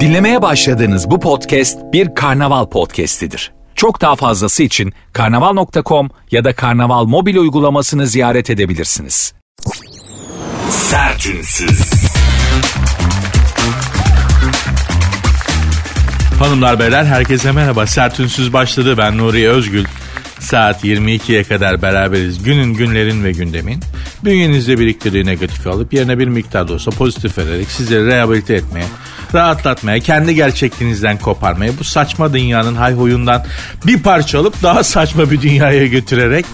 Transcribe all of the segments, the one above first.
Dinlemeye başladığınız bu podcast bir karnaval podcastidir. Çok daha fazlası için karnaval.com ya da karnaval mobil uygulamasını ziyaret edebilirsiniz. Sertünsüz. Hanımlar beyler herkese merhaba. Sertünsüz başladı. Ben Nuri Özgül. Saat 22'ye kadar beraberiz. Günün, günlerin ve gündemin. Bünyenizde biriktirdiği negatifi alıp yerine bir miktar da olsa pozitif vererek sizleri rehabilite etmeye, rahatlatmaya, kendi gerçekliğinizden koparmaya, bu saçma dünyanın hayhuyundan bir parça alıp daha saçma bir dünyaya götürerek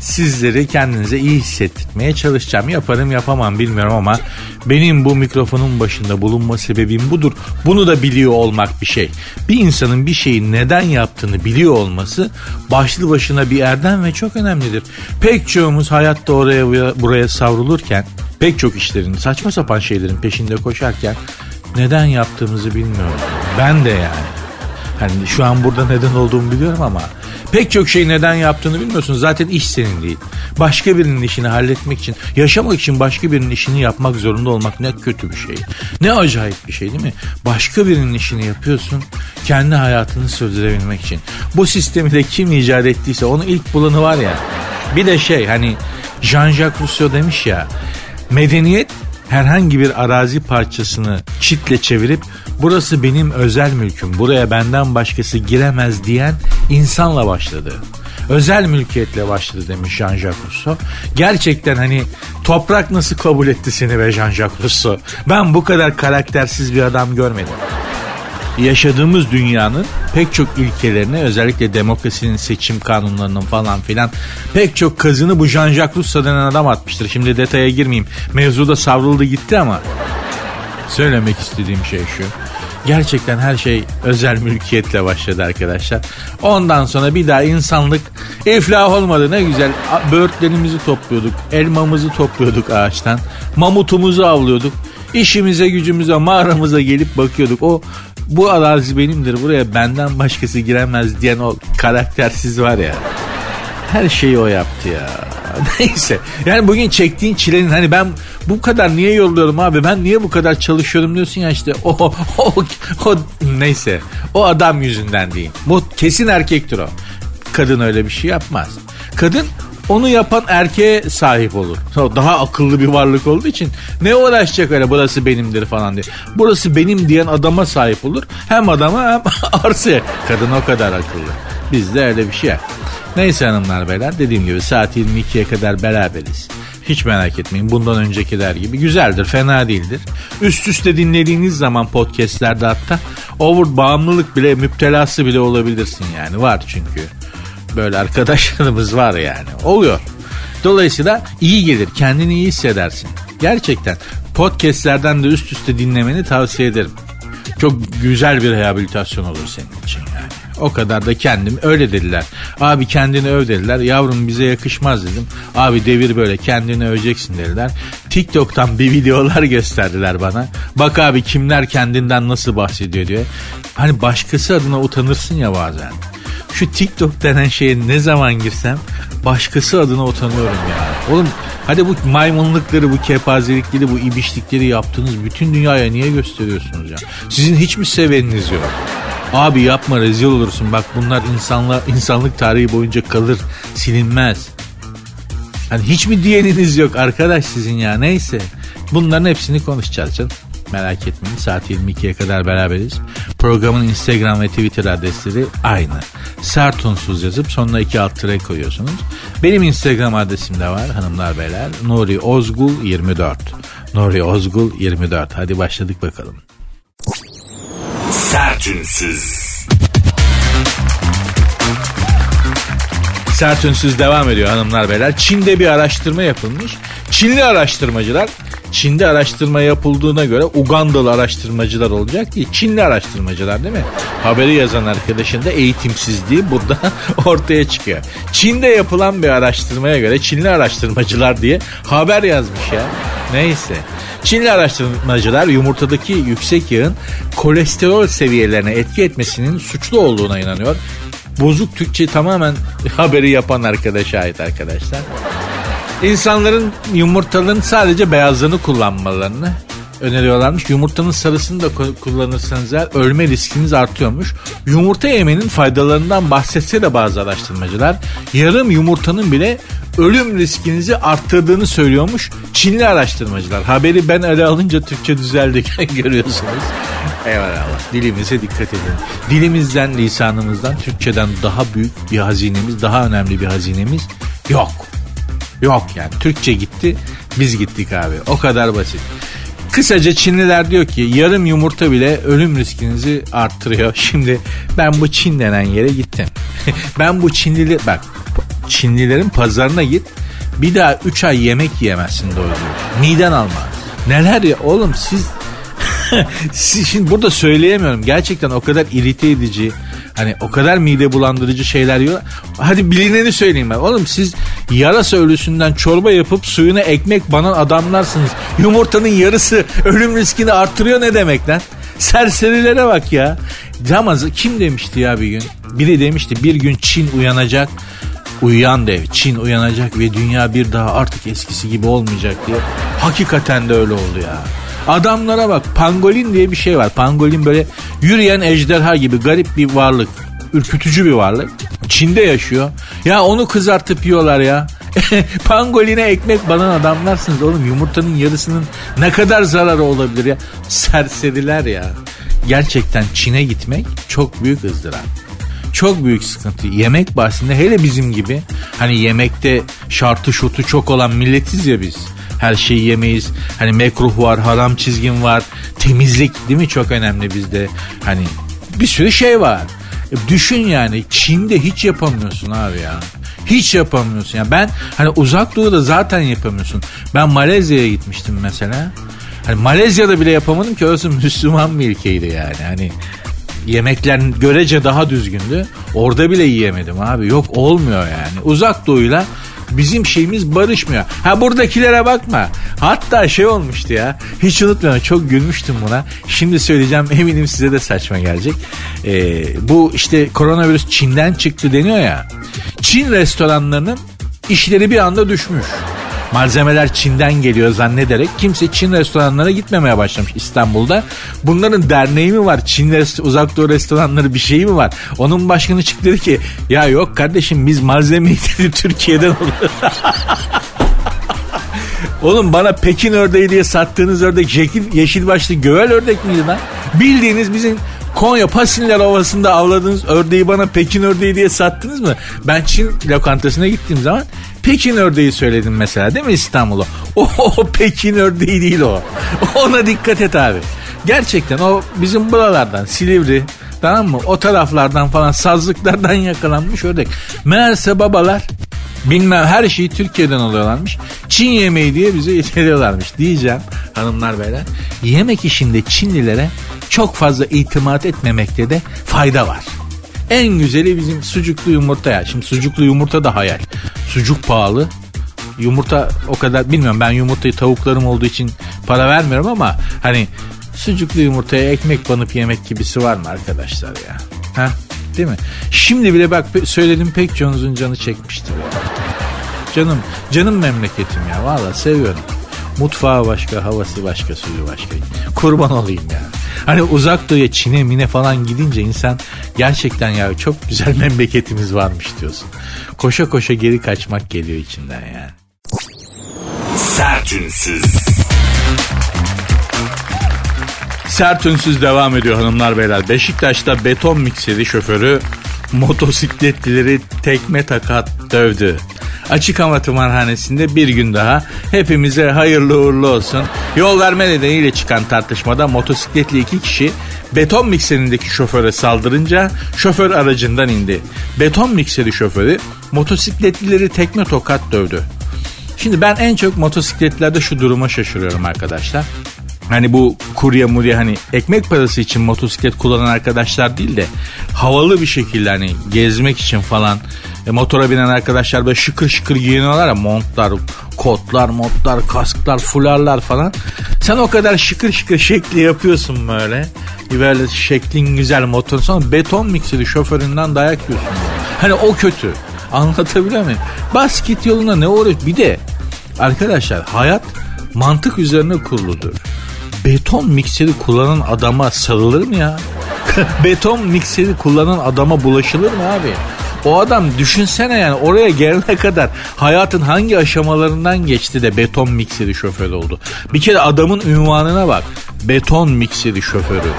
sizleri kendinize iyi hissettirmeye çalışacağım. Yaparım yapamam bilmiyorum ama benim bu mikrofonun başında bulunma sebebim budur. Bunu da biliyor olmak bir şey. Bir insanın bir şeyi neden yaptığını biliyor olması başlı başına bir erdem ve çok önemlidir. Pek çoğumuz hayatta oraya buraya savrulurken pek çok işlerin saçma sapan şeylerin peşinde koşarken neden yaptığımızı bilmiyoruz. Ben de yani. Hani şu an burada neden olduğumu biliyorum ama pek çok şey neden yaptığını bilmiyorsun. Zaten iş senin değil. Başka birinin işini halletmek için, yaşamak için başka birinin işini yapmak zorunda olmak ne kötü bir şey. Ne acayip bir şey değil mi? Başka birinin işini yapıyorsun kendi hayatını sürdürebilmek için. Bu sistemi de kim icat ettiyse onun ilk bulanı var ya. Bir de şey hani Jean-Jacques Rousseau demiş ya medeniyet herhangi bir arazi parçasını çitle çevirip burası benim özel mülküm buraya benden başkası giremez diyen insanla başladı. Özel mülkiyetle başladı demiş Jean-Jacques Rousseau. Gerçekten hani toprak nasıl kabul etti seni be Jean-Jacques Rousseau? Ben bu kadar karaktersiz bir adam görmedim yaşadığımız dünyanın pek çok ilkelerine özellikle demokrasinin seçim kanunlarının falan filan pek çok kazını bu Jean-Jacques Rousseau denen adam atmıştır. Şimdi detaya girmeyeyim. Mevzuda savruldu gitti ama söylemek istediğim şey şu. Gerçekten her şey özel mülkiyetle başladı arkadaşlar. Ondan sonra bir daha insanlık iflah olmadı. Ne güzel böğürtlerimizi topluyorduk. Elmamızı topluyorduk ağaçtan. Mamutumuzu avlıyorduk. İşimize gücümüze mağaramıza gelip bakıyorduk. O bu arazi benimdir buraya benden başkası giremez diyen o karaktersiz var ya. Her şeyi o yaptı ya. Neyse. Yani bugün çektiğin çilenin hani ben bu kadar niye yolluyorum abi ben niye bu kadar çalışıyorum diyorsun ya işte o, o, o neyse o adam yüzünden değil. Bu kesin erkektir o. Kadın öyle bir şey yapmaz. Kadın onu yapan erkeğe sahip olur. Daha akıllı bir varlık olduğu için ne uğraşacak öyle burası benimdir falan diye. Burası benim diyen adama sahip olur. Hem adama hem arsaya. Kadın o kadar akıllı. Bizde öyle bir şey. Neyse hanımlar beyler dediğim gibi saat 22'ye kadar beraberiz. Hiç merak etmeyin bundan öncekiler gibi güzeldir fena değildir. Üst üste dinlediğiniz zaman podcastlerde hatta over bağımlılık bile müptelası bile olabilirsin yani var çünkü böyle arkadaşlarımız var yani. Oluyor. Dolayısıyla iyi gelir. Kendini iyi hissedersin. Gerçekten podcastlerden de üst üste dinlemeni tavsiye ederim. Çok güzel bir rehabilitasyon olur senin için yani. O kadar da kendim öyle dediler. Abi kendini öv dediler. Yavrum bize yakışmaz dedim. Abi devir böyle kendini öveceksin dediler. TikTok'tan bir videolar gösterdiler bana. Bak abi kimler kendinden nasıl bahsediyor diyor. Hani başkası adına utanırsın ya bazen. Şu TikTok denen şeye ne zaman girsem başkası adına utanıyorum ya. Oğlum hadi bu maymunlukları, bu kepazelikleri, bu ibişlikleri yaptığınız bütün dünyaya niye gösteriyorsunuz ya? Sizin hiç mi seveniniz yok? Abi yapma rezil olursun. Bak bunlar insanla, insanlık tarihi boyunca kalır. Silinmez. Hani hiç mi diyeniniz yok arkadaş sizin ya neyse. Bunların hepsini konuşacağız canım. Merak etmeyin saat 22'ye kadar beraberiz. Programın Instagram ve Twitter adresleri aynı. Sertunsuz yazıp sonuna iki alt tere koyuyorsunuz. Benim Instagram adresim de var hanımlar beyler. Nuri Ozgul 24. Nuri Ozgul 24. Hadi başladık bakalım. Sertünsüz. Sertünsüz devam ediyor hanımlar beyler. Çin'de bir araştırma yapılmış. Çinli araştırmacılar Çin'de araştırma yapıldığına göre Ugandalı araştırmacılar olacak değil. Çinli araştırmacılar değil mi? Haberi yazan arkadaşın da eğitimsizliği burada ortaya çıkıyor. Çin'de yapılan bir araştırmaya göre Çinli araştırmacılar diye haber yazmış ya. Neyse. Çinli araştırmacılar yumurtadaki yüksek yağın kolesterol seviyelerine etki etmesinin suçlu olduğuna inanıyor. Bozuk Türkçe tamamen haberi yapan arkadaşa ait arkadaşlar. İnsanların yumurtaların sadece beyazlarını kullanmalarını öneriyorlarmış. Yumurtanın sarısını da kullanırsanız eğer ölme riskiniz artıyormuş. Yumurta yemenin faydalarından bahsetse de bazı araştırmacılar yarım yumurtanın bile ölüm riskinizi arttırdığını söylüyormuş Çinli araştırmacılar. Haberi ben ele alınca Türkçe düzeldi görüyorsunuz. Eyvallah. Dilimize dikkat edin. Dilimizden, lisanımızdan, Türkçeden daha büyük bir hazinemiz, daha önemli bir hazinemiz yok. Yok yani. Türkçe gitti, biz gittik abi. O kadar basit. Kısaca Çinliler diyor ki yarım yumurta bile ölüm riskinizi arttırıyor. Şimdi ben bu Çin denen yere gittim. ben bu Çinlili bak Çinlilerin pazarına git. Bir daha 3 ay yemek yiyemezsin doğru Miden almaz. Neler ya oğlum siz Şimdi burada söyleyemiyorum. Gerçekten o kadar irite edici, hani o kadar mide bulandırıcı şeyler yiyor. Hadi bilineni söyleyeyim ben. Oğlum siz yarasa ölüsünden çorba yapıp suyuna ekmek banan adamlarsınız. Yumurtanın yarısı ölüm riskini arttırıyor ne demek lan? Serserilere bak ya. Ama kim demişti ya bir gün? Biri demişti bir gün Çin uyanacak uyuyan dev Çin uyanacak ve dünya bir daha artık eskisi gibi olmayacak diye. Hakikaten de öyle oldu ya. Adamlara bak pangolin diye bir şey var. Pangolin böyle yürüyen ejderha gibi garip bir varlık. Ürkütücü bir varlık. Çin'de yaşıyor. Ya onu kızartıp yiyorlar ya. Pangoline ekmek banan adamlarsınız oğlum. Yumurtanın yarısının ne kadar zararı olabilir ya. Serseriler ya. Gerçekten Çin'e gitmek çok büyük ızdırap çok büyük sıkıntı. Yemek bahsinde hele bizim gibi hani yemekte şartı şutu çok olan milletiz ya biz. Her şeyi yemeyiz. Hani mekruh var, haram çizgin var. Temizlik değil mi çok önemli bizde. Hani bir sürü şey var. E, düşün yani Çin'de hiç yapamıyorsun abi ya. Hiç yapamıyorsun. Yani ben hani uzak doğuda zaten yapamıyorsun. Ben Malezya'ya gitmiştim mesela. Hani Malezya'da bile yapamadım ki orası Müslüman bir ülkeydi yani. Hani yemekler görece daha düzgündü. Orada bile yiyemedim abi. Yok olmuyor yani. Uzak doğuyla bizim şeyimiz barışmıyor. Ha buradakilere bakma. Hatta şey olmuştu ya. Hiç unutmuyorum. Çok gülmüştüm buna. Şimdi söyleyeceğim. Eminim size de saçma gelecek. Ee, bu işte koronavirüs Çin'den çıktı deniyor ya. Çin restoranlarının işleri bir anda düşmüş. Malzemeler Çin'den geliyor zannederek kimse Çin restoranlara gitmemeye başlamış İstanbul'da. Bunların derneği mi var? Çin rest- uzak doğu restoranları bir şeyi mi var? Onun başkanı çıktı dedi ki ya yok kardeşim biz malzemeyi dedi Türkiye'den alıyoruz. Oğlum bana Pekin ördeği diye sattığınız ördek yeşil, yeşil başlı gövel ördek miydi lan? Bildiğiniz bizim Konya Pasinler Ovası'nda avladığınız ördeği bana Pekin ördeği diye sattınız mı? Ben Çin lokantasına gittiğim zaman Pekin ördeği söyledim mesela değil mi İstanbul'a? O, o Pekin ördeği değil o. Ona dikkat et abi. Gerçekten o bizim buralardan Silivri tamam mı? O taraflardan falan sazlıklardan yakalanmış ördek. Meğerse babalar bilmem her şeyi Türkiye'den alıyorlarmış. Çin yemeği diye bize getiriyorlarmış diyeceğim hanımlar beyler. Yemek işinde Çinlilere çok fazla itimat etmemekte de fayda var. En güzeli bizim sucuklu yumurta ya. Şimdi sucuklu yumurta da hayal. Sucuk pahalı. Yumurta o kadar bilmiyorum ben yumurtayı tavuklarım olduğu için para vermiyorum ama hani sucuklu yumurtaya ekmek banıp yemek gibisi var mı arkadaşlar ya? Ha? Değil mi? Şimdi bile bak söyledim pek çoğunuzun canı çekmiştir. Canım, canım memleketim ya. Valla seviyorum. Mutfağı başka, havası başka, suyu başka. Kurban olayım ya. Hani uzak doğuya Çin'e mine falan gidince insan gerçekten ya çok güzel memleketimiz varmış diyorsun. Koşa koşa geri kaçmak geliyor içinden yani. Sertünsüz. Sert ünsüz devam ediyor hanımlar beyler. Beşiktaş'ta beton mikseri şoförü motosikletlileri tekme takat dövdü. Açık hava tımarhanesinde bir gün daha hepimize hayırlı uğurlu olsun. Yol verme nedeniyle çıkan tartışmada motosikletli iki kişi beton mikserindeki şoföre saldırınca şoför aracından indi. Beton mikseri şoförü motosikletlileri tekme tokat dövdü. Şimdi ben en çok motosikletlerde şu duruma şaşırıyorum arkadaşlar. Hani bu kurye murye hani ekmek parası için motosiklet kullanan arkadaşlar değil de havalı bir şekilde hani gezmek için falan e, motora binen arkadaşlar böyle şıkır şıkır giyiniyorlar ya montlar, kotlar, montlar, kasklar, fularlar falan. Sen o kadar şıkır şıkır şekli yapıyorsun böyle. Böyle şeklin güzel motor sonra beton mikseri şoföründen dayak yiyorsun. Hani o kötü. Anlatabiliyor muyum? Basket yoluna ne uğraş? Bir de arkadaşlar hayat mantık üzerine kuruludur. Beton mikseri kullanan adama sarılır mı ya? beton mikseri kullanan adama bulaşılır mı abi? O adam düşünsene yani oraya gelene kadar hayatın hangi aşamalarından geçti de beton mikseri şoförü oldu. Bir kere adamın ünvanına bak. Beton mikseri şoförü.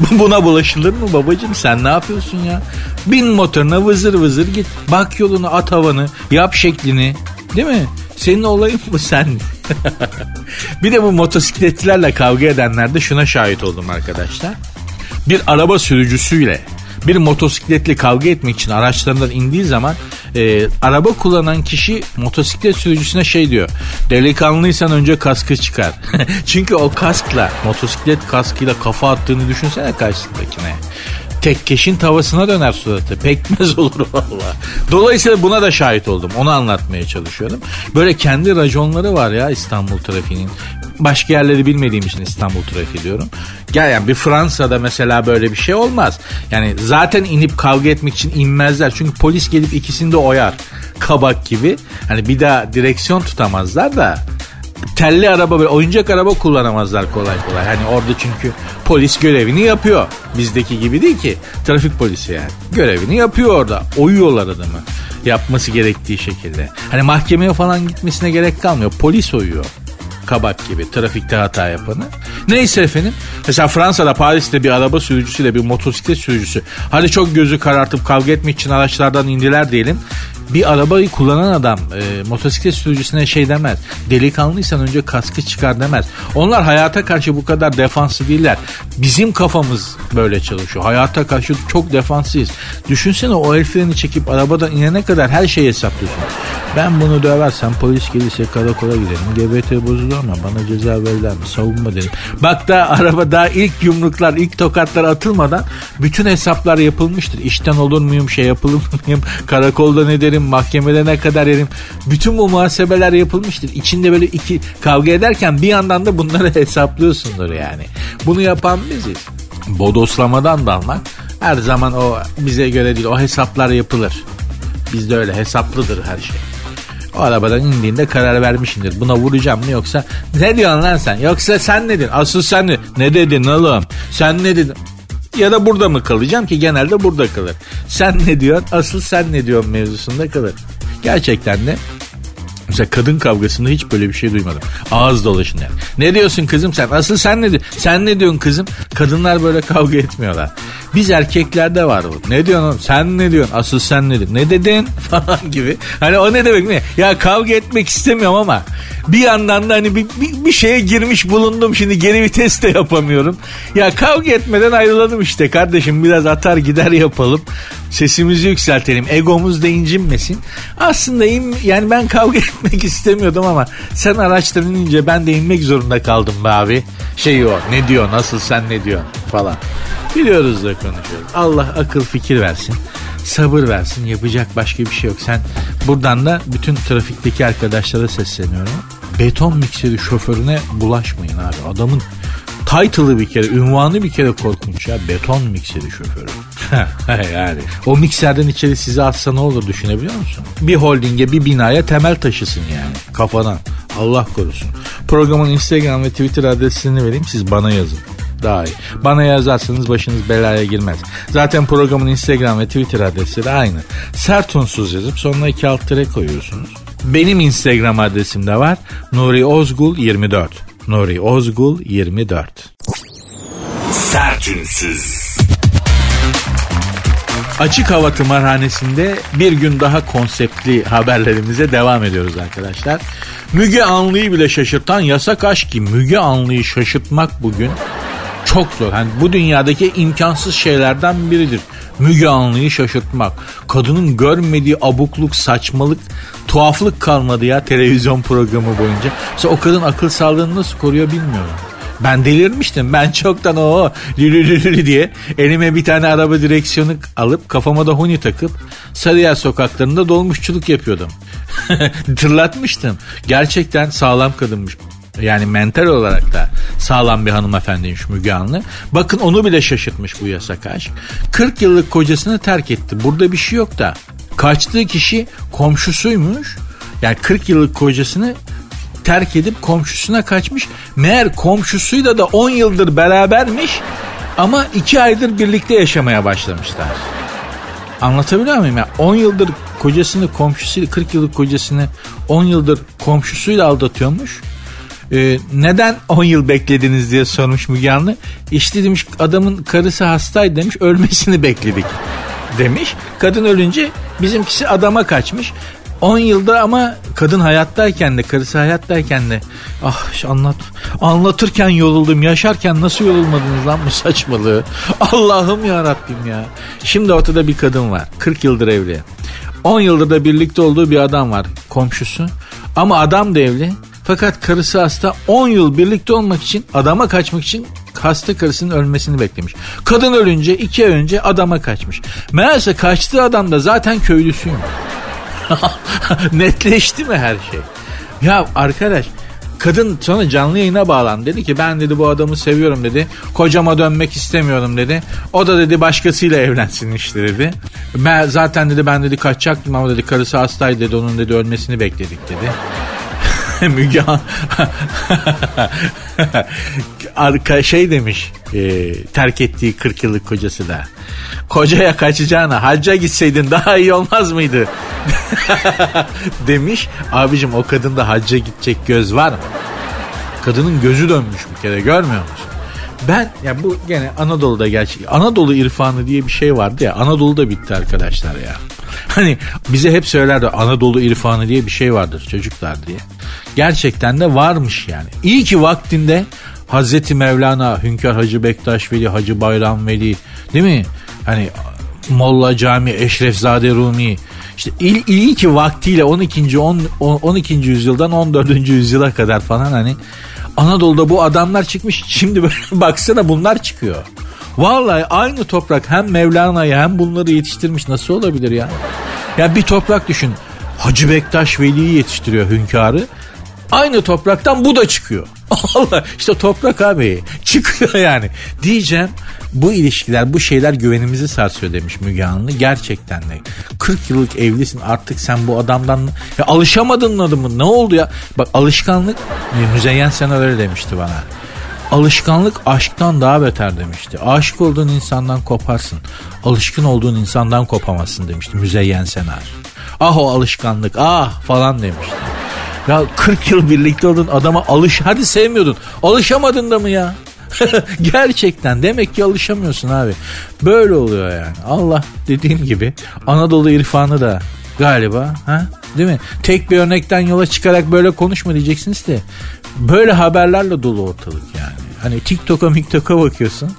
Buna bulaşılır mı babacım sen ne yapıyorsun ya? Bin motoruna vızır vızır git. Bak yolunu at havanı yap şeklini değil mi? Senin olayın bu sen. bir de bu motosikletçilerle kavga edenlerde şuna şahit oldum arkadaşlar. Bir araba sürücüsüyle bir motosikletli kavga etmek için araçlarından indiği zaman e, araba kullanan kişi motosiklet sürücüsüne şey diyor. Delikanlıysan önce kaskı çıkar. Çünkü o kaskla motosiklet kaskıyla kafa attığını düşünsene karşısındakine tekkeşin tavasına döner suratı. Pekmez olur valla. Dolayısıyla buna da şahit oldum. Onu anlatmaya çalışıyorum. Böyle kendi raconları var ya İstanbul trafiğinin. Başka yerleri bilmediğim için İstanbul trafiği diyorum. Gel yani bir Fransa'da mesela böyle bir şey olmaz. Yani zaten inip kavga etmek için inmezler. Çünkü polis gelip ikisini de oyar. Kabak gibi. Hani bir daha direksiyon tutamazlar da telli araba böyle oyuncak araba kullanamazlar kolay kolay. Hani orada çünkü polis görevini yapıyor. Bizdeki gibi değil ki. Trafik polisi yani. Görevini yapıyor orada. Oyuyorlar adamı. Yapması gerektiği şekilde. Hani mahkemeye falan gitmesine gerek kalmıyor. Polis oyuyor kabak gibi trafikte hata yapanı. Neyse efendim. Mesela Fransa'da Paris'te bir araba sürücüsüyle bir motosiklet sürücüsü. Hadi çok gözü karartıp kavga etmek için araçlardan indiler diyelim bir arabayı kullanan adam e, motosiklet sürücüsüne şey demez. Delikanlıysan önce kaskı çıkar demez. Onlar hayata karşı bu kadar defanslı değiller. Bizim kafamız böyle çalışıyor. Hayata karşı çok defanslıyız. Düşünsene o el freni çekip arabadan inene kadar her şeyi hesaplıyorsun. Ben bunu döversem polis gelirse karakola giderim. GBT bozulur ama bana ceza verirler mi? Savunma derim. Bak da araba daha ilk yumruklar, ilk tokatlar atılmadan bütün hesaplar yapılmıştır. İşten olur muyum, şey yapılır mıyım, karakolda ne derim, mahkemede ne kadar yerim. Bütün bu muhasebeler yapılmıştır. İçinde böyle iki kavga ederken bir yandan da bunları hesaplıyorsundur yani. Bunu yapan biziz. Bodoslamadan dalmak her zaman o bize göre değil. O hesaplar yapılır. Bizde öyle hesaplıdır her şey. O arabadan indiğinde karar vermişindir. Buna vuracağım mı yoksa ne diyorsun lan sen? Yoksa sen ne dedin? Asıl sen ne? Ne dedin oğlum? Sen ne dedin? Ya da burada mı kalacağım ki genelde burada kalır. Sen ne diyorsun? Asıl sen ne diyorsun mevzusunda kalır. Gerçekten de Mesela kadın kavgasında hiç böyle bir şey duymadım. Ağız dolaşın yani. Ne diyorsun kızım sen? Asıl sen ne diyorsun? Sen ne diyorsun kızım? Kadınlar böyle kavga etmiyorlar. Biz erkeklerde var bu. Ne diyorsun oğlum? Sen ne diyorsun? Asıl sen ne diyorsun? Ne dedin? Falan gibi. Hani o ne demek ne? Ya kavga etmek istemiyorum ama bir yandan da hani bir, bir, bir şeye girmiş bulundum. Şimdi geri vites de yapamıyorum. Ya kavga etmeden ayrılalım işte kardeşim. Biraz atar gider yapalım. Sesimizi yükseltelim. Egomuz da incinmesin. Aslında yani ben kavga etmek istemiyordum ama sen inince ben de inmek zorunda kaldım be abi. Şey o ne diyor nasıl sen ne diyor falan. Biliyoruz da konuşuyoruz. Allah akıl fikir versin. Sabır versin. Yapacak başka bir şey yok. Sen buradan da bütün trafikteki arkadaşlara sesleniyorum. Beton mikseri şoförüne bulaşmayın abi. Adamın title'ı bir kere, ünvanı bir kere korkunç ya. Beton mikseri şoförü. yani o mikserden içeri sizi atsa ne olur düşünebiliyor musun? Bir holdinge, bir binaya temel taşısın yani kafadan. Allah korusun. Programın Instagram ve Twitter adresini vereyim siz bana yazın daha iyi. Bana yazarsanız başınız belaya girmez. Zaten programın Instagram ve Twitter adresi de aynı. Sert unsuz yazıp sonuna iki alt tere koyuyorsunuz. Benim Instagram adresim de var. Nuri Ozgul 24. Nuri Ozgul 24. Sertünsüz. Açık hava tımarhanesinde bir gün daha konseptli haberlerimize devam ediyoruz arkadaşlar. Müge Anlı'yı bile şaşırtan yasak aşk ki Müge Anlı'yı şaşırtmak bugün çok zor. Yani bu dünyadaki imkansız şeylerden biridir. Müge Anlı'yı şaşırtmak. Kadının görmediği abukluk, saçmalık, tuhaflık kalmadı ya televizyon programı boyunca. Mesela o kadın akıl sağlığını nasıl koruyor bilmiyorum. Ben delirmiştim. Ben çoktan o lülülülü diye elime bir tane araba direksiyonu alıp kafama da huni takıp Sarıyer sokaklarında dolmuşçuluk yapıyordum. Tırlatmıştım. Gerçekten sağlam kadınmış. Yani mental olarak da sağlam bir hanımefendiymiş Müge Anlı. Bakın onu bile şaşırtmış bu yasak aşk. 40 yıllık kocasını terk etti. Burada bir şey yok da. Kaçtığı kişi komşusuymuş. Yani 40 yıllık kocasını terk edip komşusuna kaçmış. Meğer komşusuyla da 10 yıldır berabermiş ama 2 aydır birlikte yaşamaya başlamışlar. Anlatabiliyor muyum ya? 10 yıldır kocasını komşusuyla 40 yıllık kocasını 10 yıldır komşusuyla aldatıyormuş. Ee, neden 10 yıl beklediniz diye sormuş Müge Anlı. İşte demiş adamın karısı hastaydı demiş ölmesini bekledik demiş. Kadın ölünce bizimkisi adama kaçmış. 10 yılda ama kadın hayattayken de karısı hayattayken de ah anlat anlatırken yoruldum yaşarken nasıl yorulmadınız lan bu saçmalığı Allah'ım ya Rabbim ya şimdi ortada bir kadın var 40 yıldır evli 10 yıldır da birlikte olduğu bir adam var komşusu ama adam da evli fakat karısı hasta 10 yıl birlikte olmak için adama kaçmak için hasta karısının ölmesini beklemiş. Kadın ölünce 2 ay önce adama kaçmış. Meğerse kaçtığı adam da zaten köylüsüymüş. Netleşti mi her şey? Ya arkadaş kadın sonra canlı yayına bağlandı. Dedi ki ben dedi bu adamı seviyorum dedi. Kocama dönmek istemiyorum dedi. O da dedi başkasıyla evlensin işte dedi. Ben zaten dedi ben dedi kaçacaktım ama dedi karısı hastaydı dedi. Onun dedi ölmesini bekledik dedi. Müge Arka şey demiş e, terk ettiği 40 yıllık kocası da. Kocaya kaçacağına hacca gitseydin daha iyi olmaz mıydı? demiş. Abicim o kadında hacca gidecek göz var mı? Kadının gözü dönmüş bir kere görmüyor musun? Ben ya bu gene Anadolu'da gerçek. Anadolu irfanı diye bir şey vardı ya. Anadolu'da bitti arkadaşlar ya. Hani bize hep söylerdi Anadolu irfanı diye bir şey vardır çocuklar diye. Gerçekten de varmış yani. İyi ki vaktinde Hazreti Mevlana, Hünkar Hacı Bektaş Veli, Hacı Bayram Veli değil mi? Hani Molla Cami, Eşrefzade Rumi. İşte il, iyi ki vaktiyle 12. 10, 12. yüzyıldan 14. yüzyıla kadar falan hani Anadolu'da bu adamlar çıkmış. Şimdi böyle baksana bunlar çıkıyor. Vallahi aynı toprak hem Mevlana'yı hem bunları yetiştirmiş nasıl olabilir ya? Ya bir toprak düşün. Hacı Bektaş Veli'yi yetiştiriyor hünkârı. Aynı topraktan bu da çıkıyor. Allah işte toprak abi çıkıyor yani. Diyeceğim bu ilişkiler bu şeyler güvenimizi sarsıyor demiş Müge Anlı. Gerçekten de 40 yıllık evlisin artık sen bu adamdan ya alışamadın mı adamı ne oldu ya? Bak alışkanlık Müzeyyen sen öyle demişti bana. Alışkanlık aşktan daha beter demişti. Aşık olduğun insandan koparsın. Alışkın olduğun insandan kopamazsın demişti Müzeyyen Senar. Ah o alışkanlık ah falan demişti. Ya 40 yıl birlikte oldun adama alış hadi sevmiyordun. Alışamadın da mı ya? Gerçekten demek ki alışamıyorsun abi. Böyle oluyor yani. Allah dediğim gibi Anadolu irfanı da galiba ha değil mi? Tek bir örnekten yola çıkarak böyle konuşma diyeceksiniz de böyle haberlerle dolu ortalık yani. Hani TikTok'a TikTok'a bakıyorsun.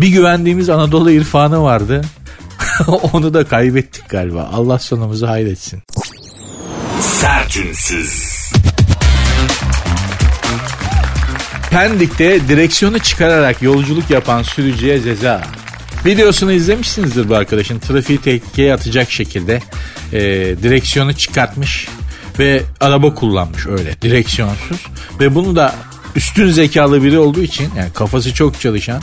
Bir güvendiğimiz Anadolu irfanı vardı. Onu da kaybettik galiba. Allah sonumuzu hayretsin. Sertünsüz. Pendik'te direksiyonu çıkararak yolculuk yapan sürücüye ceza. Videosunu izlemişsinizdir bu arkadaşın. Trafiği tehlikeye atacak şekilde e, direksiyonu çıkartmış ve araba kullanmış öyle direksiyonsuz. Ve bunu da üstün zekalı biri olduğu için yani kafası çok çalışan,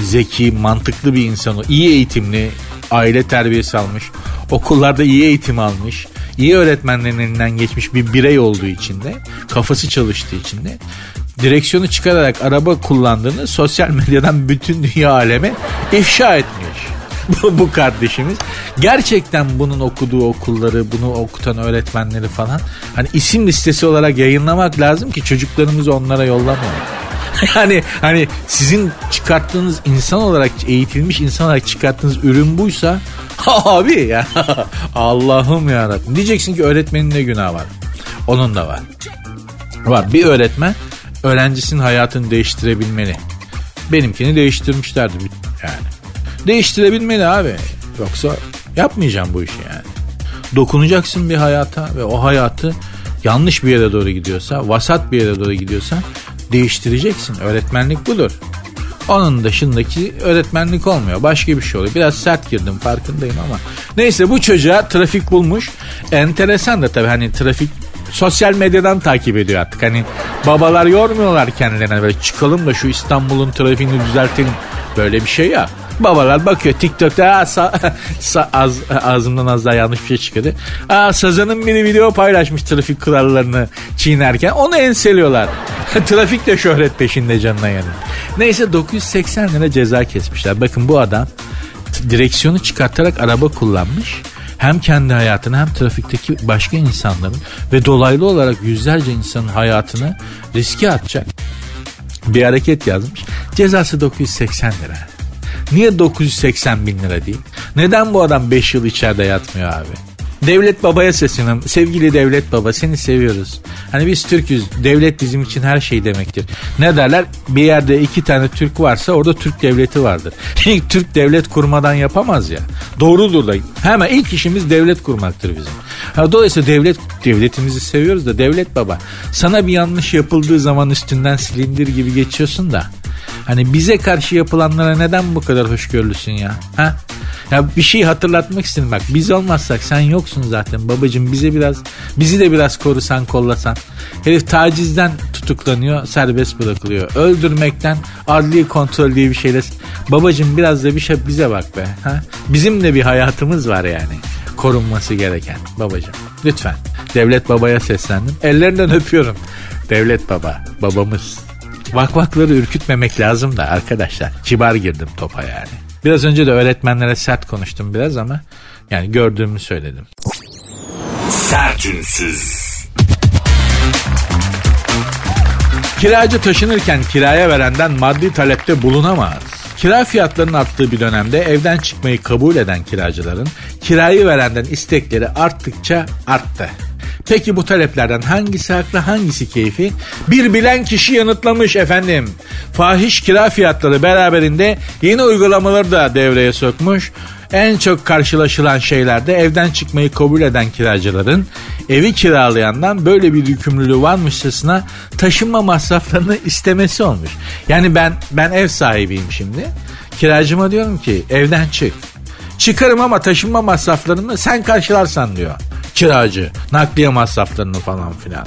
zeki, mantıklı bir insan o. iyi eğitimli, aile terbiyesi almış, okullarda iyi eğitim almış, iyi öğretmenlerin elinden geçmiş bir birey olduğu için de, kafası çalıştığı için de direksiyonu çıkararak araba kullandığını sosyal medyadan bütün dünya aleme ifşa etmiş. bu, kardeşimiz. Gerçekten bunun okuduğu okulları, bunu okutan öğretmenleri falan hani isim listesi olarak yayınlamak lazım ki çocuklarımızı onlara yollamayalım. yani hani sizin çıkarttığınız insan olarak eğitilmiş insan olarak çıkarttığınız ürün buysa abi ya Allah'ım ya Diyeceksin ki öğretmenin ne günah var? Onun da var. Var bir öğretmen öğrencisinin hayatını değiştirebilmeli. Benimkini değiştirmişlerdi yani. Değiştirebilmeli abi. Yoksa yapmayacağım bu işi yani. Dokunacaksın bir hayata ve o hayatı yanlış bir yere doğru gidiyorsa, vasat bir yere doğru gidiyorsa değiştireceksin. Öğretmenlik budur. Onun dışındaki öğretmenlik olmuyor. Başka bir şey oluyor. Biraz sert girdim farkındayım ama. Neyse bu çocuğa trafik bulmuş. Enteresan da tabii hani trafik sosyal medyadan takip ediyor artık. Hani babalar yormuyorlar kendilerine böyle çıkalım da şu İstanbul'un trafiğini düzeltelim. Böyle bir şey ya. Babalar bakıyor TikTok'ta sa- sa- az, ağzımdan az daha yanlış bir şey çıkıyordu. Aa, Sazan'ın biri video paylaşmış trafik kurallarını çiğnerken onu enseliyorlar. trafik de şöhret peşinde canına yanıyor. Neyse 980 lira ceza kesmişler. Bakın bu adam direksiyonu çıkartarak araba kullanmış. Hem kendi hayatını hem trafikteki başka insanların ve dolaylı olarak yüzlerce insanın hayatını riske atacak bir hareket yazmış. Cezası 980 lira. Niye 980 bin lira değil? Neden bu adam 5 yıl içeride yatmıyor abi? Devlet babaya sesleniyorum. Sevgili devlet baba seni seviyoruz. Hani biz Türk'üz. Devlet bizim için her şey demektir. Ne derler? Bir yerde iki tane Türk varsa orada Türk devleti vardır. Türk devlet kurmadan yapamaz ya. Doğrudur da. Hemen ilk işimiz devlet kurmaktır bizim. Dolayısıyla devlet devletimizi seviyoruz da devlet baba. Sana bir yanlış yapıldığı zaman üstünden silindir gibi geçiyorsun da. Hani bize karşı yapılanlara neden bu kadar hoşgörülüsün ya? Ha? Ya bir şey hatırlatmak istedim bak biz olmazsak sen yoksun zaten babacım bize biraz bizi de biraz korusan kollasan. Herif tacizden tutuklanıyor serbest bırakılıyor. Öldürmekten adli kontrol diye bir şeyle babacım biraz da bir şey bize bak be. Ha? Bizim de bir hayatımız var yani korunması gereken babacım. Lütfen devlet babaya seslendim ellerinden öpüyorum. Devlet baba babamız. Vakvakları ürkütmemek lazım da arkadaşlar. Kibar girdim topa yani. Biraz önce de öğretmenlere sert konuştum biraz ama yani gördüğümü söyledim. Sertünsüz. Kiracı taşınırken kiraya verenden maddi talepte bulunamaz. Kira fiyatlarının arttığı bir dönemde evden çıkmayı kabul eden kiracıların kirayı verenden istekleri arttıkça arttı. Peki bu taleplerden hangisi haklı hangisi keyfi? Bir bilen kişi yanıtlamış efendim. Fahiş kira fiyatları beraberinde yeni uygulamaları da devreye sokmuş. En çok karşılaşılan şeylerde evden çıkmayı kabul eden kiracıların evi kiralayandan böyle bir yükümlülüğü varmışçasına taşınma masraflarını istemesi olmuş. Yani ben ben ev sahibiyim şimdi. Kiracıma diyorum ki evden çık. Çıkarım ama taşınma masraflarını sen karşılarsan diyor. Kiracı nakliye masraflarını falan filan.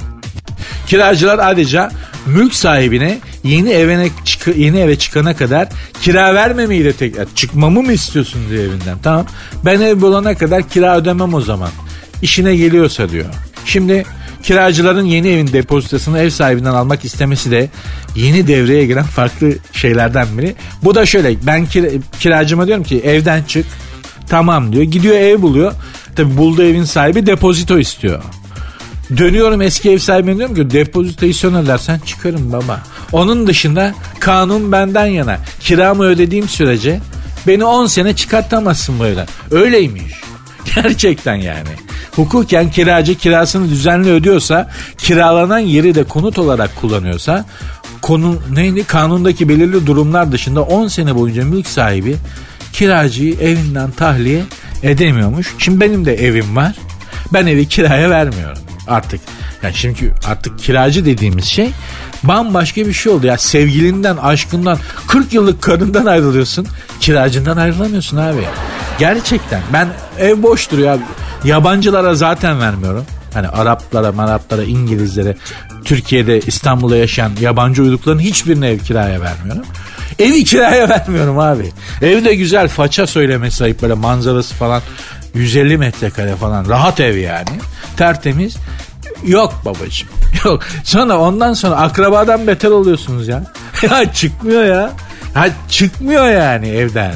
Kiracılar ayrıca mülk sahibine yeni evine çık yeni eve çıkana kadar kira vermemeyi de tek çıkmamı mı istiyorsun diyor evinden. Tamam. Ben ev bulana kadar kira ödemem o zaman. İşine geliyorsa diyor. Şimdi kiracıların yeni evin depozitosunu ev sahibinden almak istemesi de yeni devreye giren farklı şeylerden biri. Bu da şöyle ben kira, kiracıma diyorum ki evden çık. Tamam diyor. Gidiyor ev buluyor. Tabi bulduğu evin sahibi depozito istiyor. Dönüyorum eski ev sahibine diyorum ki depozitoyu son ödersen çıkarım baba. Onun dışında kanun benden yana. Kiramı ödediğim sürece beni 10 sene çıkartamazsın evden. Öyleymiş. Gerçekten yani. Hukuken kiracı kirasını düzenli ödüyorsa, kiralanan yeri de konut olarak kullanıyorsa, konu neydi? Kanundaki belirli durumlar dışında 10 sene boyunca mülk sahibi kiracıyı evinden tahliye edemiyormuş. Şimdi benim de evim var. Ben evi kiraya vermiyorum artık. Yani şimdi artık kiracı dediğimiz şey bambaşka bir şey oldu. Ya sevgilinden, aşkından, 40 yıllık karından ayrılıyorsun. Kiracından ayrılamıyorsun abi. Gerçekten ben ev boş duruyor. Yabancılara zaten vermiyorum. Hani Araplara, Maraplara, İngilizlere, Türkiye'de, İstanbul'da yaşayan yabancı uyrukların hiçbirine ev kiraya vermiyorum. Evi kiraya vermiyorum abi. Ev de güzel faça söylemesi ayıp böyle manzarası falan 150 metrekare falan rahat ev yani. Tertemiz. Yok babacığım. Yok. Sonra ondan sonra akrabadan beter oluyorsunuz ya. ya çıkmıyor ya. Ha çıkmıyor yani evden.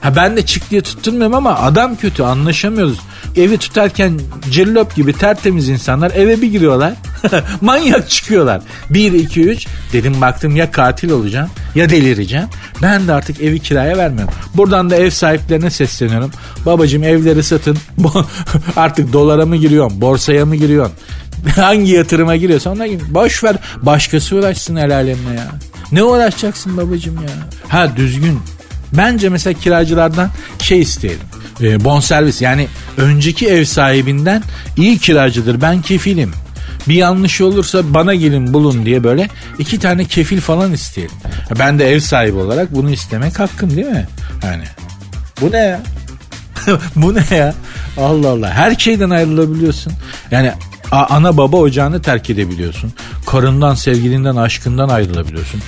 Ha ben de çık diye tutturmuyorum ama adam kötü anlaşamıyoruz. Evi tutarken cillop gibi tertemiz insanlar eve bir giriyorlar. Manyak çıkıyorlar. 1, 2, 3 dedim baktım ya katil olacağım ya delireceğim. Ben de artık evi kiraya vermiyorum. Buradan da ev sahiplerine sesleniyorum. Babacım evleri satın. artık dolara mı giriyorsun? Borsaya mı giriyorsun? Hangi yatırıma giriyorsa ona gir. Boş ver. Başkası uğraşsın el ya. Ne uğraşacaksın babacım ya? Ha düzgün Bence mesela kiracılardan şey isteyelim. E, bonservis yani önceki ev sahibinden iyi kiracıdır ben kefilim. Bir yanlış olursa bana gelin bulun diye böyle iki tane kefil falan isteyelim. Ben de ev sahibi olarak bunu istemek hakkım değil mi? Yani bu ne ya? bu ne ya? Allah Allah. Her şeyden ayrılabiliyorsun. Yani ana baba ocağını terk edebiliyorsun. Karından, sevgilinden, aşkından ayrılabiliyorsun.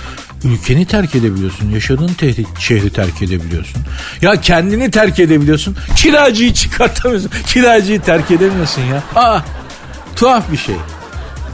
Ülkeni terk edebiliyorsun. Yaşadığın tehdit şehri terk edebiliyorsun. Ya kendini terk edebiliyorsun. Kiracıyı çıkartamıyorsun. Kiracıyı terk edemiyorsun ya. Aa tuhaf bir şey.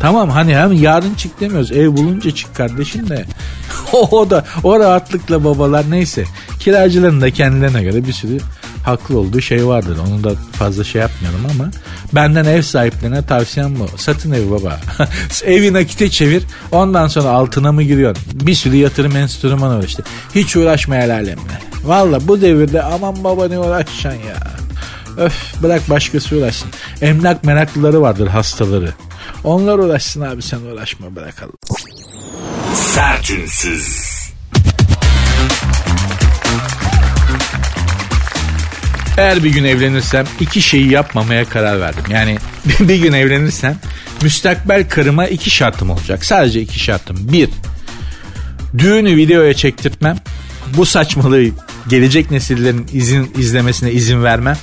Tamam hani hem yarın çık demiyoruz. Ev bulunca çık kardeşim de. o da o rahatlıkla babalar neyse. Kiracıların da kendilerine göre bir sürü haklı olduğu şey vardır. Onu da fazla şey yapmayalım ama benden ev sahiplerine tavsiyem bu. Satın evi baba. Evi nakite çevir. Ondan sonra altına mı giriyorsun? Bir sürü yatırım enstrümanı var işte. Hiç uğraşma el. Valla bu devirde aman baba ne uğraşacaksın ya. Öf bırak başkası uğraşsın. Emlak meraklıları vardır hastaları. Onlar uğraşsın abi sen uğraşma bırakalım. Sertünsüz. Eğer bir gün evlenirsem iki şeyi yapmamaya karar verdim. Yani bir gün evlenirsem müstakbel karıma iki şartım olacak. Sadece iki şartım. Bir, düğünü videoya çektirtmem. Bu saçmalığı gelecek nesillerin izin izlemesine izin vermem.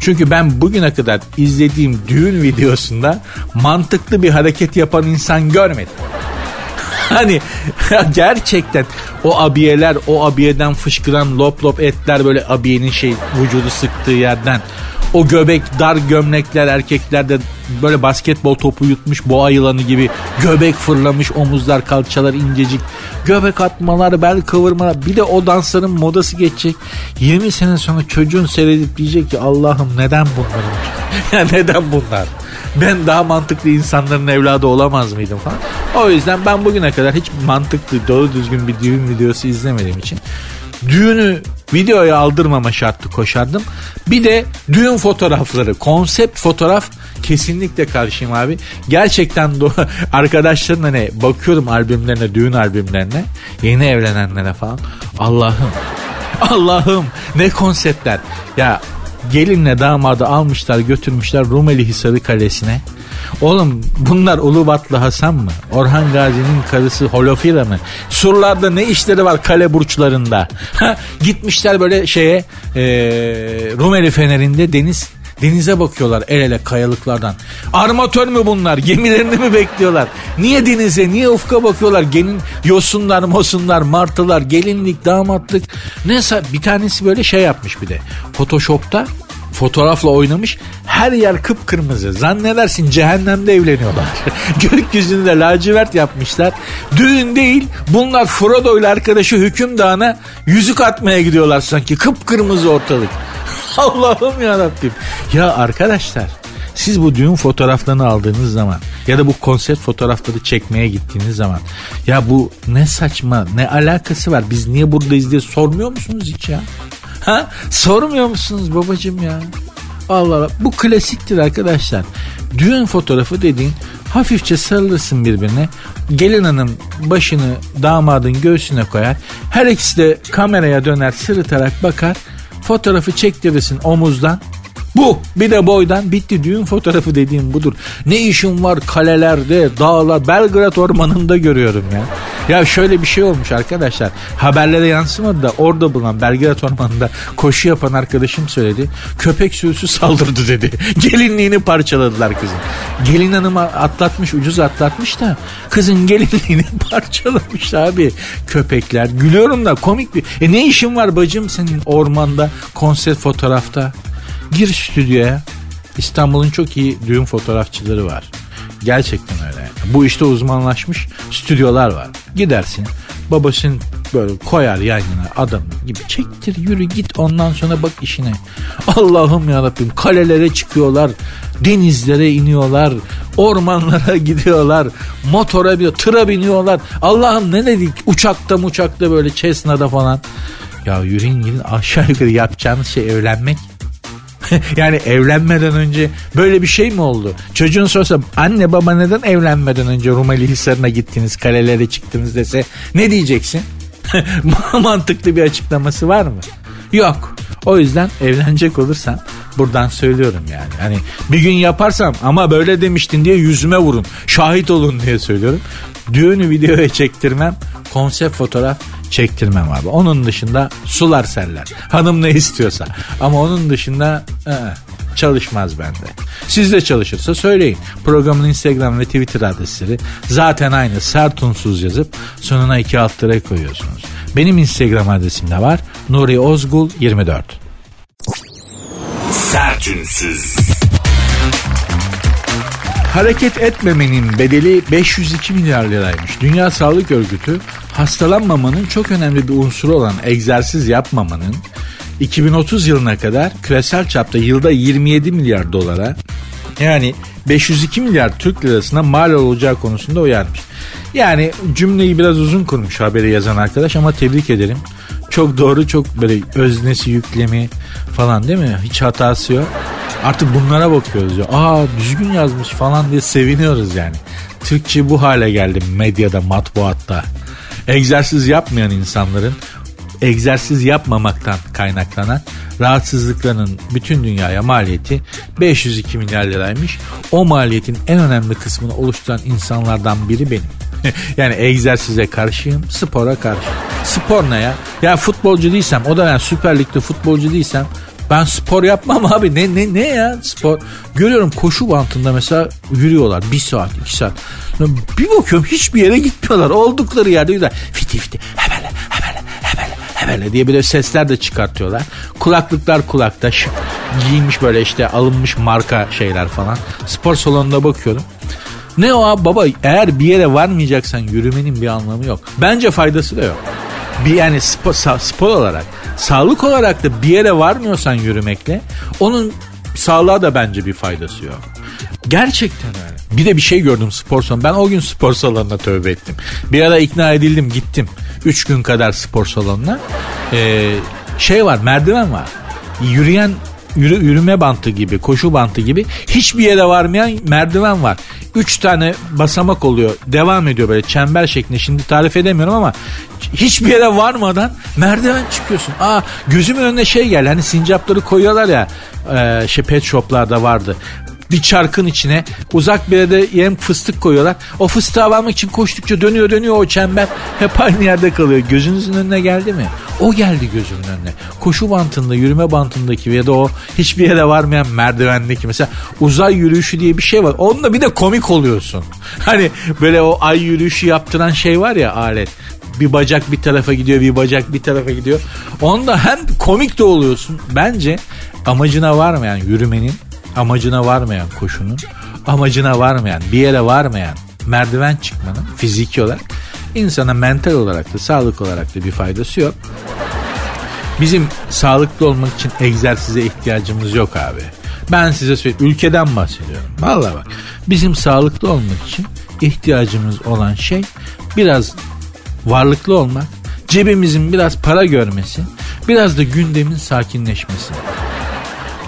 Çünkü ben bugüne kadar izlediğim düğün videosunda mantıklı bir hareket yapan insan görmedim. Hani gerçekten o abiyeler o abiyeden fışkıran lop lop etler böyle abiyenin şey vücudu sıktığı yerden. O göbek dar gömlekler erkeklerde böyle basketbol topu yutmuş boğa yılanı gibi göbek fırlamış omuzlar kalçalar incecik. Göbek atmalar bel kıvırmalar. Bir de o dansların modası geçecek. 20 sene sonra çocuğun seyredip diyecek ki Allah'ım neden bunlar ya neden bunlar ben daha mantıklı insanların evladı olamaz mıydım falan. O yüzden ben bugüne kadar hiç mantıklı doğru düzgün bir düğün videosu izlemediğim için düğünü videoya aldırmama şartı koşardım. Bir de düğün fotoğrafları, konsept fotoğraf kesinlikle karşıyım abi. Gerçekten do- arkadaşlarım hani bakıyorum albümlerine, düğün albümlerine, yeni evlenenlere falan. Allah'ım, Allah'ım ne konseptler. Ya gelinle damadı almışlar götürmüşler Rumeli Hisarı Kalesi'ne. Oğlum bunlar Ulubatlı Hasan mı? Orhan Gazi'nin karısı Holofira mı? Surlarda ne işleri var kale burçlarında? Gitmişler böyle şeye e, Rumeli Feneri'nde deniz Denize bakıyorlar el ele kayalıklardan. Armatör mü bunlar? Gemilerini mi bekliyorlar? Niye denize, niye ufka bakıyorlar? Gelin yosunlar, mosunlar, martılar, gelinlik, damatlık. Neyse bir tanesi böyle şey yapmış bir de. Photoshop'ta fotoğrafla oynamış. Her yer kıpkırmızı. Zannedersin cehennemde evleniyorlar. Gökyüzünde lacivert yapmışlar. Düğün değil bunlar Frodo ile arkadaşı hükümdana yüzük atmaya gidiyorlar sanki. Kıpkırmızı ortalık. Allah'ım ya Rabbim. Ya arkadaşlar siz bu düğün fotoğraflarını aldığınız zaman ya da bu konsept fotoğrafları çekmeye gittiğiniz zaman ya bu ne saçma ne alakası var biz niye buradayız diye sormuyor musunuz hiç ya? Ha? Sormuyor musunuz babacım ya? Allah Allah. Bu klasiktir arkadaşlar. Düğün fotoğrafı dediğin hafifçe sarılırsın birbirine. Gelin hanım başını damadın göğsüne koyar. Her ikisi de kameraya döner sırıtarak bakar. Fotoğrafı çektirirsin omuzdan. Bu bir de boydan bitti düğün fotoğrafı dediğim budur. Ne işim var kalelerde, dağlar, Belgrad ormanında görüyorum ya. Ya şöyle bir şey olmuş arkadaşlar. Haberlere yansımadı da orada bulunan Belgrad ormanında koşu yapan arkadaşım söyledi. Köpek sürüsü saldırdı dedi. Gelinliğini parçaladılar kızın. Gelin hanım atlatmış ucuz atlatmış da kızın gelinliğini parçalamış abi. Köpekler gülüyorum da komik bir. E ne işin var bacım senin ormanda konsept fotoğrafta? Gir stüdyoya. İstanbul'un çok iyi düğün fotoğrafçıları var. Gerçekten öyle. Bu işte uzmanlaşmış stüdyolar var. Gidersin babasını böyle koyar yan yana adam gibi çektir yürü git ondan sonra bak işine. Allah'ım yarabbim kalelere çıkıyorlar denizlere iniyorlar ormanlara gidiyorlar motora biniyor tıra biniyorlar Allah'ım ne dedik uçakta uçakta böyle Cessna'da falan. Ya yürüyün gidin aşağı yukarı yapacağınız şey evlenmek yani evlenmeden önce böyle bir şey mi oldu? Çocuğun sorsa anne baba neden evlenmeden önce Rumeli Hisarı'na gittiniz kalelere çıktınız dese ne diyeceksin? Mantıklı bir açıklaması var mı? Yok. O yüzden evlenecek olursam buradan söylüyorum yani. Hani bir gün yaparsam ama böyle demiştin diye yüzüme vurun. Şahit olun diye söylüyorum. Düğünü videoya çektirmem. Konsept fotoğraf çektirmem abi. Onun dışında sular serler. Hanım ne istiyorsa. Ama onun dışında ı çalışmaz bende. Sizde çalışırsa söyleyin. Programın Instagram ve Twitter adresleri zaten aynı sert unsuz yazıp sonuna iki alt lira koyuyorsunuz. Benim Instagram adresim de var. Nuri Ozgul 24. Sertünsüz. Hareket etmemenin bedeli 502 milyar liraymış. Dünya Sağlık Örgütü hastalanmamanın çok önemli bir unsuru olan egzersiz yapmamanın 2030 yılına kadar küresel çapta yılda 27 milyar dolara yani 502 milyar Türk lirasına mal olacağı konusunda uyarmış. Yani cümleyi biraz uzun kurmuş haberi yazan arkadaş ama tebrik ederim. Çok doğru çok böyle öznesi yüklemi falan değil mi? Hiç hatası yok. Artık bunlara bakıyoruz ya. Aa düzgün yazmış falan diye seviniyoruz yani. Türkçe bu hale geldi medyada, matbuatta. Egzersiz yapmayan insanların egzersiz yapmamaktan kaynaklanan rahatsızlıklarının bütün dünyaya maliyeti 502 milyar liraymış. O maliyetin en önemli kısmını oluşturan insanlardan biri benim. yani egzersize karşıyım, spora karşı. Spor ne ya? Ya futbolcu değilsem, o da yani Süper Lig'de futbolcu değilsem ben spor yapmam abi. Ne ne ne ya spor? Görüyorum koşu bantında mesela yürüyorlar. Bir saat, iki saat. Bir bakıyorum hiçbir yere gitmiyorlar. Oldukları yerde güzel. Fiti fiti. Hebele, hebele, hebele, hebele diye böyle sesler de çıkartıyorlar. Kulaklıklar kulakta. Giymiş böyle işte alınmış marka şeyler falan. Spor salonunda bakıyorum. Ne o abi baba eğer bir yere varmayacaksan yürümenin bir anlamı yok. Bence faydası da yok. Bir yani spor, spor olarak sağlık olarak da bir yere varmıyorsan yürümekle onun sağlığa da bence bir faydası yok. Gerçekten öyle. Bir de bir şey gördüm spor salonu. Ben o gün spor salonuna tövbe ettim. Bir ara ikna edildim gittim. Üç gün kadar spor salonuna. Ee, şey var merdiven var. Yürüyen yürü, yürüme bantı gibi, koşu bantı gibi hiçbir yere varmayan merdiven var. Üç tane basamak oluyor. Devam ediyor böyle çember şeklinde. Şimdi tarif edemiyorum ama hiçbir yere varmadan merdiven çıkıyorsun. Aa gözümün önüne şey geldi. Hani sincapları koyuyorlar ya e, şey pet shoplarda vardı bir çarkın içine uzak bir yerde yem fıstık koyuyorlar. O fıstığı almak için koştukça dönüyor dönüyor o çember hep aynı yerde kalıyor. Gözünüzün önüne geldi mi? O geldi gözümün önüne. Koşu bantında, yürüme bantındaki ya da o hiçbir yere varmayan merdivendeki mesela uzay yürüyüşü diye bir şey var. Onunla bir de komik oluyorsun. Hani böyle o ay yürüyüşü yaptıran şey var ya alet bir bacak bir tarafa gidiyor bir bacak bir tarafa gidiyor. Onda hem komik de oluyorsun. Bence amacına varmayan yürümenin amacına varmayan koşunun, amacına varmayan, bir yere varmayan merdiven çıkmanın fiziki olarak insana mental olarak da sağlık olarak da bir faydası yok. Bizim sağlıklı olmak için egzersize ihtiyacımız yok abi. Ben size söyleyeyim ülkeden bahsediyorum. Vallahi bak bizim sağlıklı olmak için ihtiyacımız olan şey biraz varlıklı olmak, cebimizin biraz para görmesi, biraz da gündemin sakinleşmesi.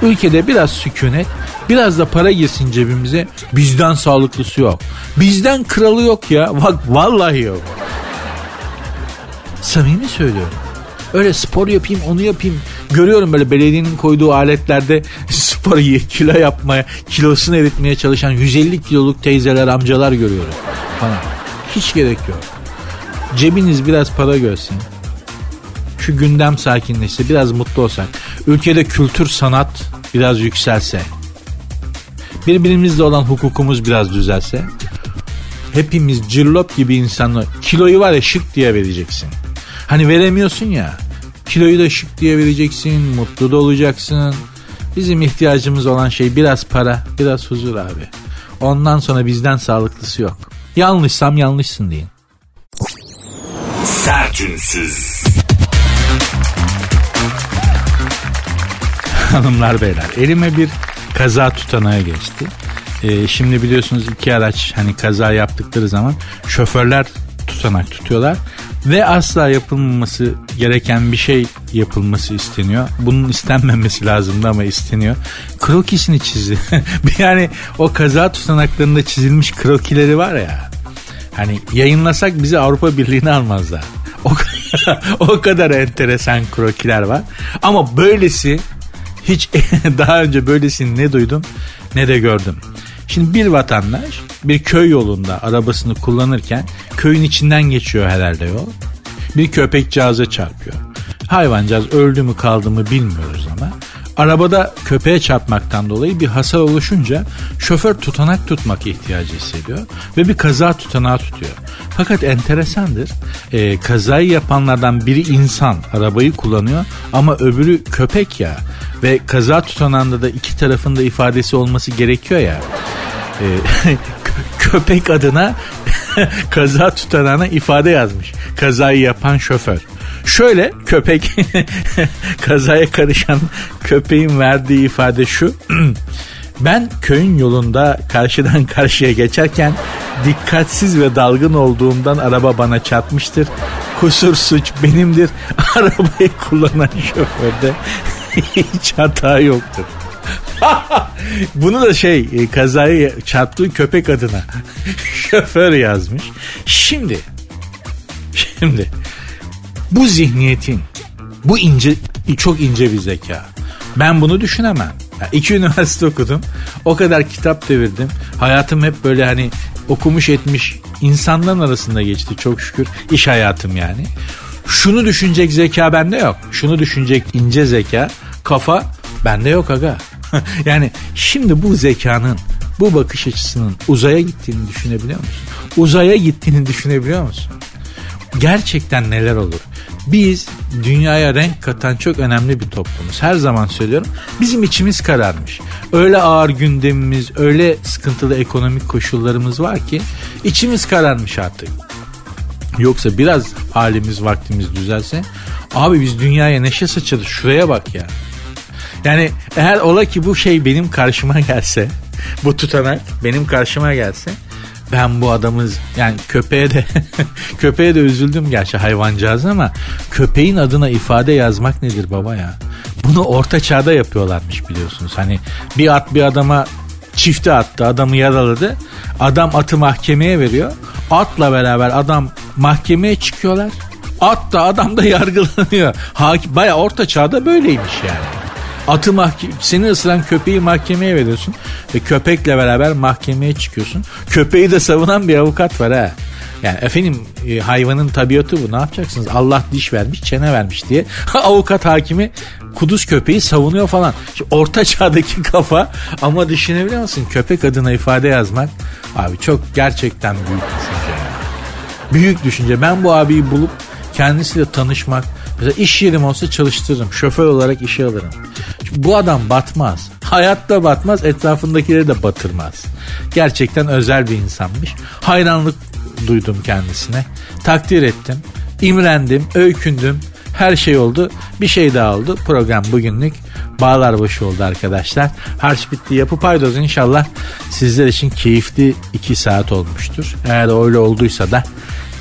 Ülkede biraz sükunet, biraz da para girsin cebimize. Bizden sağlıklısı yok. Bizden kralı yok ya. Bak vallahi yok. Samimi söylüyorum. Öyle spor yapayım onu yapayım. Görüyorum böyle belediyenin koyduğu aletlerde spor kilo yapmaya, kilosunu eritmeye çalışan 150 kiloluk teyzeler, amcalar görüyorum falan. Hiç gerek yok. Cebiniz biraz para görsün şu gündem sakinleşse, biraz mutlu olsak, ülkede kültür, sanat biraz yükselse, birbirimizle olan hukukumuz biraz düzelse, hepimiz cillop gibi insanlar, kiloyu var ya şık diye vereceksin. Hani veremiyorsun ya, kiloyu da şık diye vereceksin, mutlu da olacaksın. Bizim ihtiyacımız olan şey biraz para, biraz huzur abi. Ondan sonra bizden sağlıklısı yok. Yanlışsam yanlışsın deyin. Sertünsüz. Hanımlar beyler elime bir kaza tutanağı geçti. Ee, şimdi biliyorsunuz iki araç hani kaza yaptıkları zaman şoförler tutanak tutuyorlar ve asla yapılmaması gereken bir şey yapılması isteniyor. Bunun istenmemesi lazımdı ama isteniyor. Krokisini çizdi. yani o kaza tutanaklarında çizilmiş krokileri var ya. Hani yayınlasak bizi Avrupa Birliği'ne almazlar. O, o kadar enteresan krokiler var. Ama böylesi hiç daha önce böylesini ne duydum ne de gördüm. Şimdi bir vatandaş bir köy yolunda arabasını kullanırken köyün içinden geçiyor herhalde yol. Bir köpekcağıza çarpıyor. Hayvancağız öldü mü kaldı mı bilmiyoruz ama Arabada köpeğe çarpmaktan dolayı bir hasar oluşunca şoför tutanak tutmak ihtiyacı hissediyor ve bir kaza tutanağı tutuyor. Fakat enteresandır. E, kazayı yapanlardan biri insan arabayı kullanıyor ama öbürü köpek ya ve kaza tutanağında da iki tarafında ifadesi olması gerekiyor ya. E, köpek adına kaza tutanağına ifade yazmış. Kazayı yapan şoför. Şöyle köpek kazaya karışan köpeğin verdiği ifade şu. Ben köyün yolunda karşıdan karşıya geçerken dikkatsiz ve dalgın olduğumdan araba bana çarpmıştır. Kusur suç benimdir. Arabayı kullanan şoförde hiç hata yoktur. Bunu da şey e, kazayı çarptığı köpek adına şoför yazmış. Şimdi şimdi bu zihniyetin bu ince çok ince bir zeka. Ben bunu düşünemem. Yani iki üniversite okudum. O kadar kitap devirdim. Hayatım hep böyle hani okumuş etmiş insanların arasında geçti çok şükür. iş hayatım yani. Şunu düşünecek zeka bende yok. Şunu düşünecek ince zeka, kafa bende yok aga. yani şimdi bu zekanın, bu bakış açısının uzaya gittiğini düşünebiliyor musun? Uzaya gittiğini düşünebiliyor musun? Gerçekten neler olur? Biz dünyaya renk katan çok önemli bir toplumuz. Her zaman söylüyorum. Bizim içimiz kararmış. Öyle ağır gündemimiz, öyle sıkıntılı ekonomik koşullarımız var ki içimiz kararmış artık. Yoksa biraz halimiz vaktimiz düzelse abi biz dünyaya neşe saçarız şuraya bak ya. Yani eğer ola ki bu şey benim karşıma gelse bu tutanak benim karşıma gelse ben bu adamız yani köpeğe de köpeğe de üzüldüm gerçi hayvancağız ama köpeğin adına ifade yazmak nedir baba ya? Bunu orta çağda yapıyorlarmış biliyorsunuz. Hani bir at bir adama çifte attı adamı yaraladı. Adam atı mahkemeye veriyor. Atla beraber adam mahkemeye çıkıyorlar. At da adam da yargılanıyor. Baya orta çağda böyleymiş yani. Atı mahkeme, seni ısıran köpeği mahkemeye veriyorsun ve köpekle beraber mahkemeye çıkıyorsun. Köpeği de savunan bir avukat var ha. Yani efendim e, hayvanın tabiatı bu ne yapacaksınız? Allah diş vermiş çene vermiş diye avukat hakimi kuduz köpeği savunuyor falan. Şimdi orta çağdaki kafa ama düşünebiliyor musun? Köpek adına ifade yazmak abi çok gerçekten büyük düşünce. Büyük düşünce. Ben bu abiyi bulup kendisiyle tanışmak, Mesela iş yerim olsa çalıştırırım. Şoför olarak işe alırım. Bu adam batmaz. Hayatta batmaz, etrafındakileri de batırmaz. Gerçekten özel bir insanmış. Hayranlık duydum kendisine. Takdir ettim. imrendim, öykündüm. Her şey oldu. Bir şey daha oldu. Program bugünlük bağlar başı oldu arkadaşlar. Harç bitti yapı paydoz inşallah sizler için keyifli 2 saat olmuştur. Eğer öyle olduysa da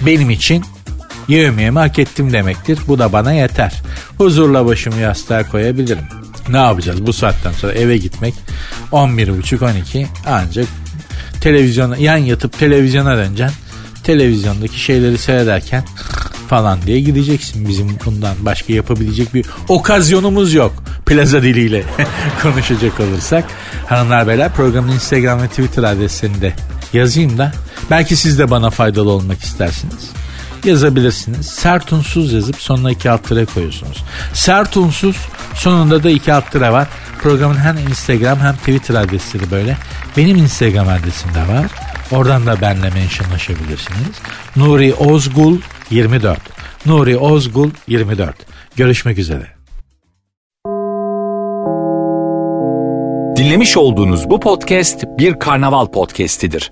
benim için Yevmiyemi hak ettim demektir. Bu da bana yeter. Huzurla başımı yastığa koyabilirim. Ne yapacağız bu saatten sonra eve gitmek 11.30-12 ancak televizyona yan yatıp televizyona döneceksin. Televizyondaki şeyleri seyrederken falan diye gideceksin. Bizim bundan başka yapabilecek bir okazyonumuz yok. Plaza diliyle konuşacak olursak. Hanımlar beyler programın Instagram ve Twitter adresinde yazayım da belki siz de bana faydalı olmak istersiniz yazabilirsiniz. Sert unsuz yazıp sonuna iki alt tere koyuyorsunuz. Sert unsuz sonunda da iki alt tere var. Programın hem Instagram hem Twitter adresleri böyle. Benim Instagram adresim de var. Oradan da benle mentionlaşabilirsiniz. Nuri Ozgul 24. Nuri Ozgul 24. Görüşmek üzere. Dinlemiş olduğunuz bu podcast bir karnaval podcastidir.